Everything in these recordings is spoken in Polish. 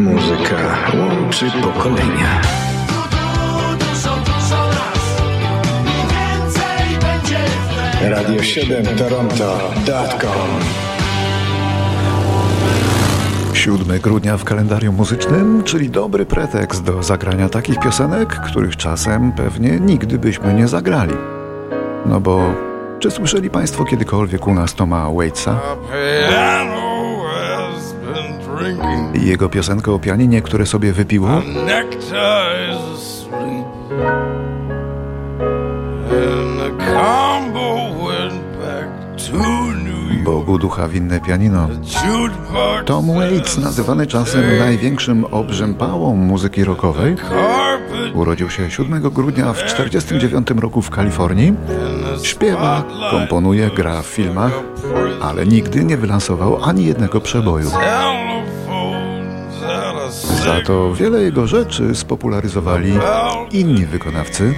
Muzyka łączy pokolenia. Radio 7 Toronto.com 7 grudnia w kalendarium muzycznym, czyli dobry pretekst do zagrania takich piosenek, których czasem pewnie nigdy byśmy nie zagrali. No bo czy słyszeli Państwo kiedykolwiek u nas Toma Waitsa? Jego piosenkę o pianinie, które sobie wypiło? Bogu ducha winne pianino. Tom Waits, nazywany czasem największym obrzępałą muzyki rockowej, urodził się 7 grudnia w 1949 roku w Kalifornii. Śpiewa, komponuje, gra w filmach, ale nigdy nie wylansował ani jednego przeboju. Za to wiele jego rzeczy spopularyzowali inni wykonawcy,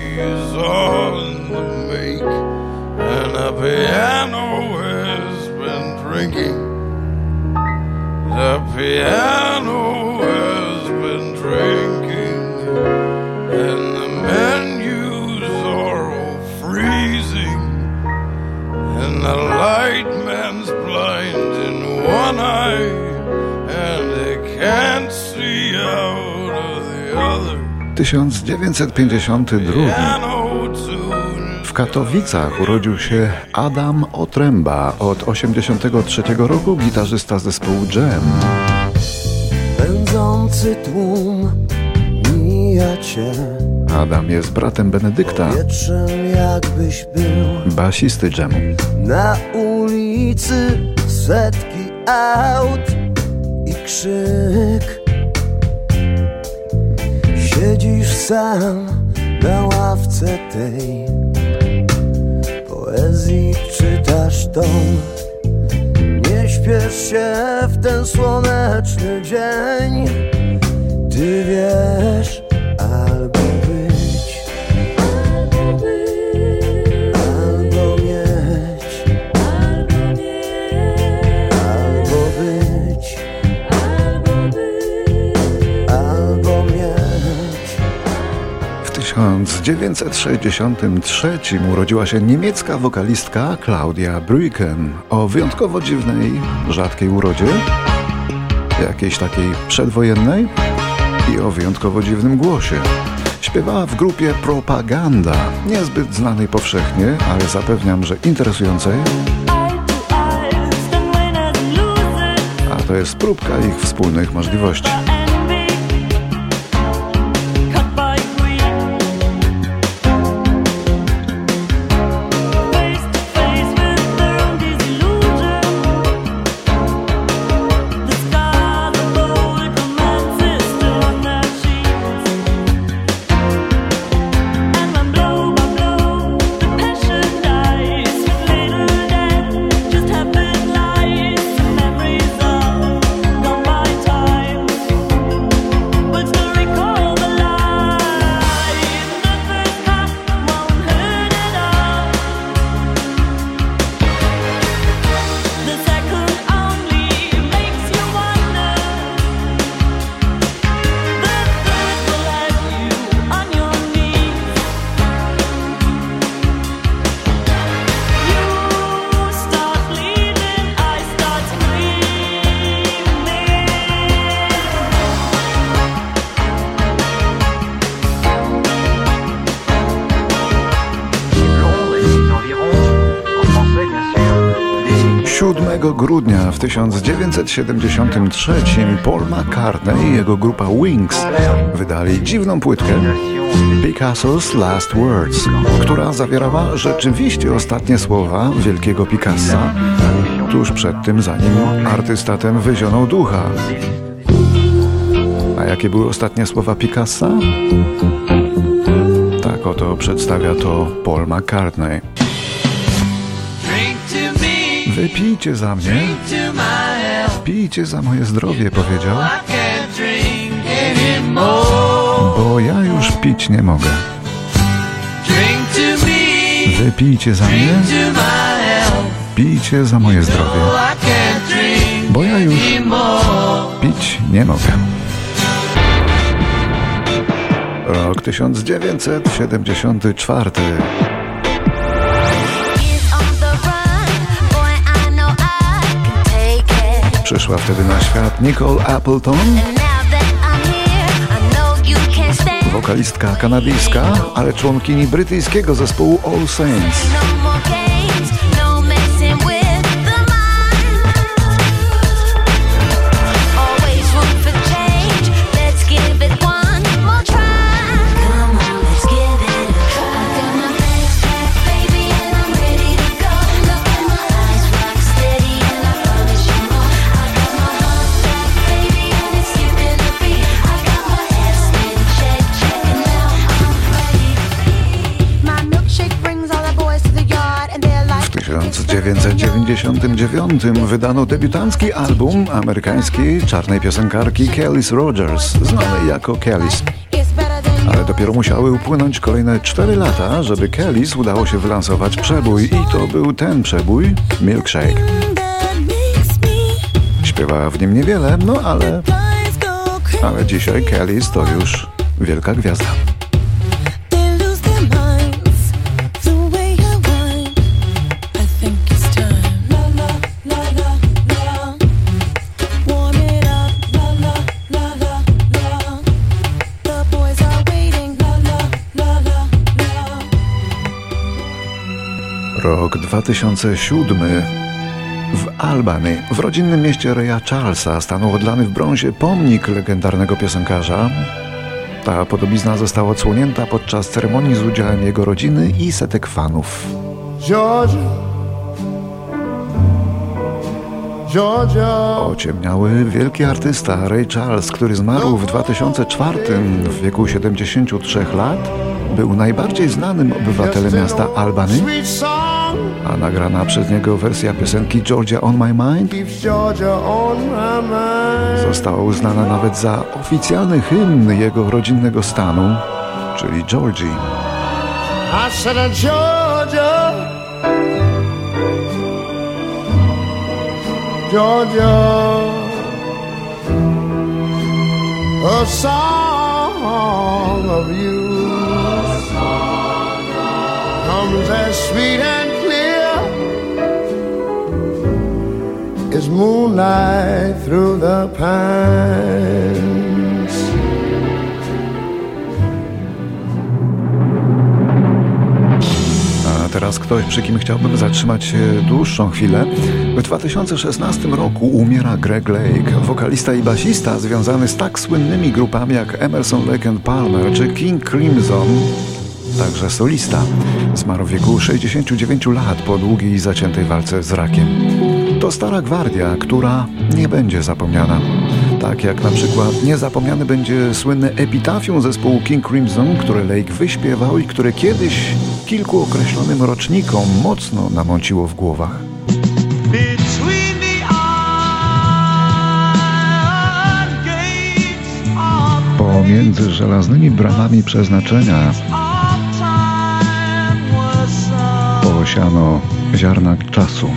the light man's blind in one eye. 1952. Piano tune W Katowicach urodził się Adam Otręba, od 83 roku gitarzysta zespołu Jam. Pędzący tłum mija cię Adam jest bratem Benedykta, jakbyś był basisty Jamu. Na ulicy setki aut i krzyk Siedzisz sam na ławce tej. Poezji czytasz tom Nie śpiesz się w ten słoneczny dzień. Ty wiesz 1963 urodziła się niemiecka wokalistka Claudia Brücken o wyjątkowo dziwnej, rzadkiej urodzie, jakiejś takiej przedwojennej i o wyjątkowo dziwnym głosie. Śpiewała w grupie Propaganda, niezbyt znanej powszechnie, ale zapewniam, że interesującej, a to jest próbka ich wspólnych możliwości. Grudnia w 1973 Paul McCartney i jego grupa Wings wydali dziwną płytkę Picasso's Last Words, która zawierała rzeczywiście ostatnie słowa wielkiego Picassa, tuż przed tym zanim artysta ten wyzionął ducha. A jakie były ostatnie słowa Picassa? Tak oto przedstawia to Paul McCartney. Wypijcie za mnie, pijcie za moje zdrowie, powiedział. Bo ja już pić nie mogę. Wypijcie za mnie, pijcie za moje zdrowie, bo ja już pić nie mogę. Rok 1974. Przyszła wtedy na świat Nicole Appleton, wokalistka kanadyjska, ale członkini brytyjskiego zespołu All Saints. 1999 wydano debiutancki album amerykańskiej czarnej piosenkarki Kellys Rogers, znanej jako Kellys. Ale dopiero musiały upłynąć kolejne 4 lata, żeby Kellys udało się wylansować przebój i to był ten przebój, Milkshake. Śpiewała w nim niewiele, no ale, ale dzisiaj Kellys to już wielka gwiazda. Rok 2007. W Albany, w rodzinnym mieście Reya Charlesa, stanął odlany w brązie pomnik legendarnego piosenkarza. Ta podobizna została odsłonięta podczas ceremonii z udziałem jego rodziny i setek fanów. Georgia, Georgia. Ociemniały wielki artysta Ray Charles, który zmarł w 2004 w wieku 73 lat, był najbardziej znanym obywatelem miasta Albany, a nagrana przez niego wersja piosenki Georgia on My Mind? Została uznana nawet za oficjalny hymn jego rodzinnego stanu, czyli Georgii. Georgia, Georgia, a song of you comes as sweet and moonlight through the pines. A teraz ktoś, przy kim chciałbym zatrzymać się dłuższą chwilę. W 2016 roku umiera Greg Lake, wokalista i basista związany z tak słynnymi grupami jak Emerson, Lake and Palmer czy King Crimson, także solista. Zmarł w wieku 69 lat po długiej i zaciętej walce z rakiem. To stara gwardia, która nie będzie zapomniana. Tak jak na przykład niezapomniany będzie słynne epitafium zespołu King Crimson, które Lake wyśpiewał i które kiedyś kilku określonym rocznikom mocno namąciło w głowach. Pomiędzy żelaznymi bramami przeznaczenia posiano ziarna czasu.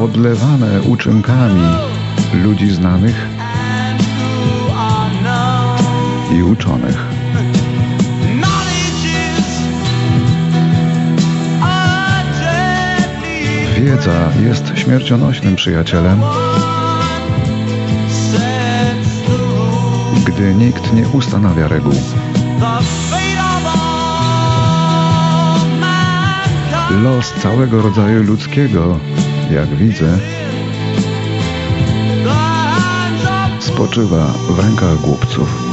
Podlewane uczynkami ludzi znanych i uczonych. Wiedza jest śmiercionośnym przyjacielem, gdy nikt nie ustanawia reguł. Los całego rodzaju ludzkiego, jak widzę, spoczywa w rękach głupców.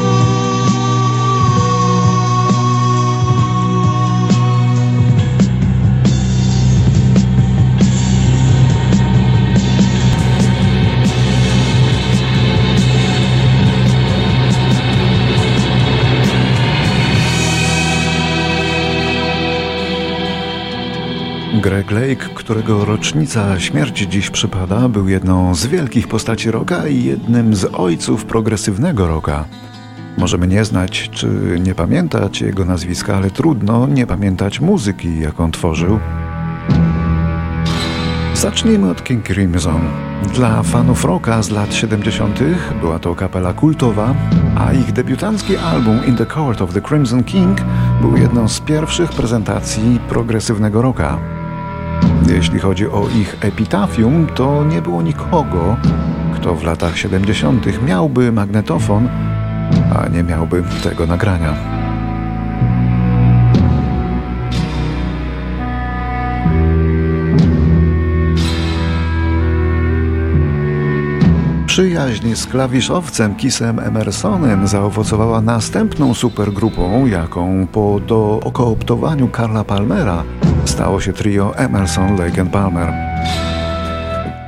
Greg Lake, którego rocznica śmierci dziś przypada, był jedną z wielkich postaci rocka i jednym z ojców progresywnego rocka. Możemy nie znać czy nie pamiętać jego nazwiska, ale trudno nie pamiętać muzyki, jaką tworzył. Zacznijmy od King Crimson. Dla fanów rocka z lat 70. była to kapela kultowa, a ich debiutancki album In the Court of the Crimson King był jedną z pierwszych prezentacji progresywnego rocka. Jeśli chodzi o ich epitafium, to nie było nikogo, kto w latach 70. miałby magnetofon, a nie miałby tego nagrania. Przyjaźń z klawiszowcem Kisem Emersonem zaowocowała następną supergrupą, jaką po dookooptowaniu Karla Palmera stało się trio Emerson, Lake Palmer.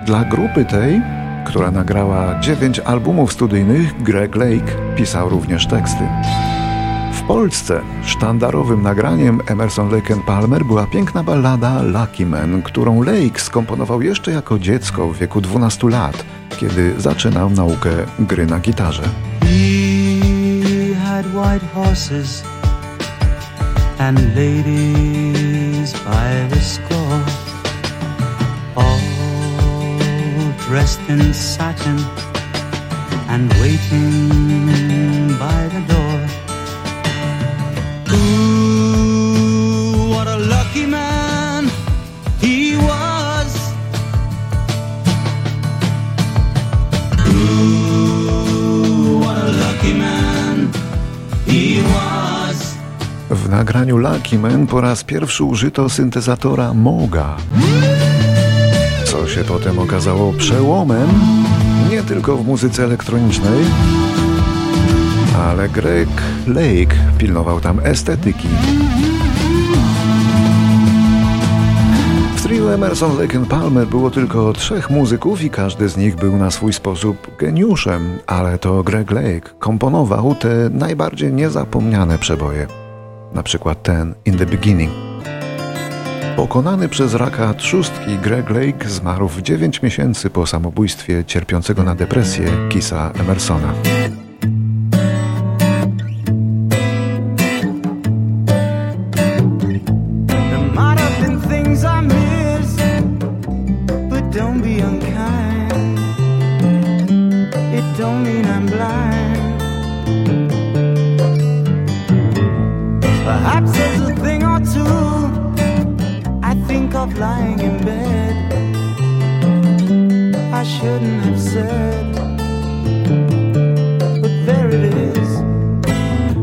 Dla grupy tej, która nagrała dziewięć albumów studyjnych, Greg Lake pisał również teksty. W Polsce sztandarowym nagraniem Emerson Lake Palmer była piękna ballada Lucky Man, którą Lake skomponował jeszcze jako dziecko w wieku 12 lat – kiedy zaczynał naukę gry na gitarze. Had white horses and ladies by the score, all dressed in satin and waiting by the door. W nagraniu Lucky Man po raz pierwszy użyto syntezatora Moga, co się potem okazało przełomem nie tylko w muzyce elektronicznej, ale Greg Lake pilnował tam estetyki. W trio Emerson, Lake Palmer było tylko trzech muzyków i każdy z nich był na swój sposób geniuszem, ale to Greg Lake komponował te najbardziej niezapomniane przeboje przykład ten In the Beginning. Pokonany przez raka trzustki Greg Lake zmarł w 9 miesięcy po samobójstwie cierpiącego na depresję Kisa Emersona. I think of lying in bed I shouldn't have said But there it is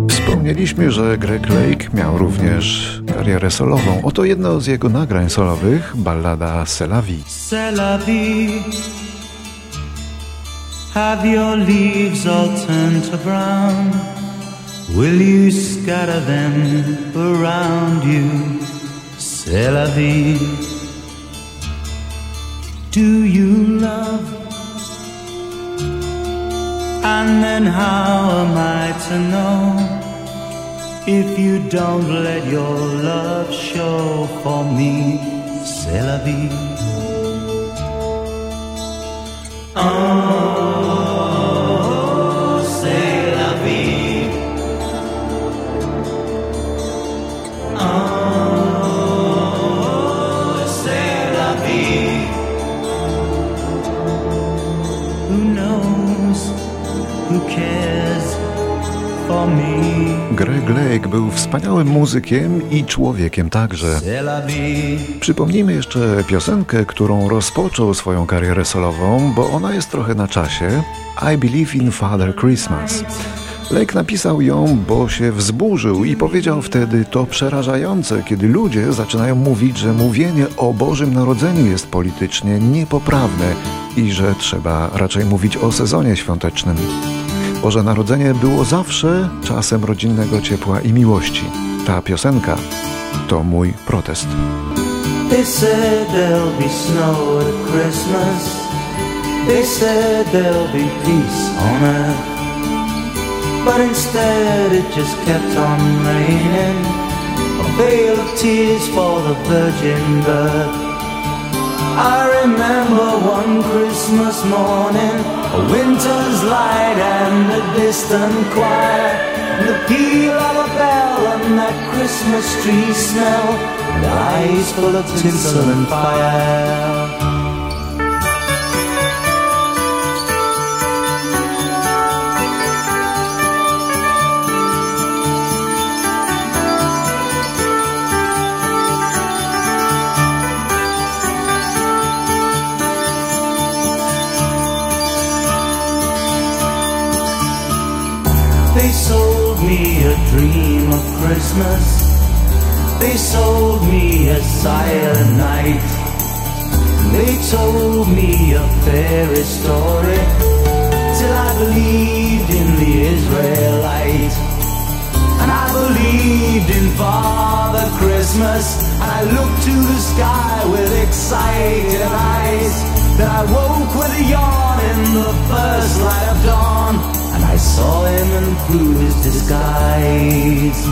Wspomnieliśmy, że Greg Lake miał również karierę solową. Oto jedno z jego nagrań solowych, ballada C'est la vie. C'est la vie Have your leaves all turned to brown Will you scatter them around you? C'est vie. Do you love? And then how am I to know if you don't let your love show for me? C'est la vie. Oh, wspaniałym muzykiem i człowiekiem także. Przypomnijmy jeszcze piosenkę, którą rozpoczął swoją karierę solową, bo ona jest trochę na czasie. I Believe in Father Christmas. Lake napisał ją, bo się wzburzył i powiedział wtedy to przerażające, kiedy ludzie zaczynają mówić, że mówienie o Bożym Narodzeniu jest politycznie niepoprawne i że trzeba raczej mówić o sezonie świątecznym. Boże Narodzenie było zawsze czasem rodzinnego ciepła i miłości. Ta piosenka to mój protest. They said there'll be snow at Christmas. They said there'll be peace on earth. But instead it just kept on raining. A veil of tears for the virgin birth. I remember one Christmas morning, a winter's light and a distant choir, and the peal of a bell and that Christmas tree smell, and eyes full of tinsel and fire. A cyanide. They told me a fairy story till I believed in the Israelite. And I believed in Father Christmas. And I looked to the sky with excited eyes. Then I woke with a yawn in the first light of dawn. And I saw him and through his disguise.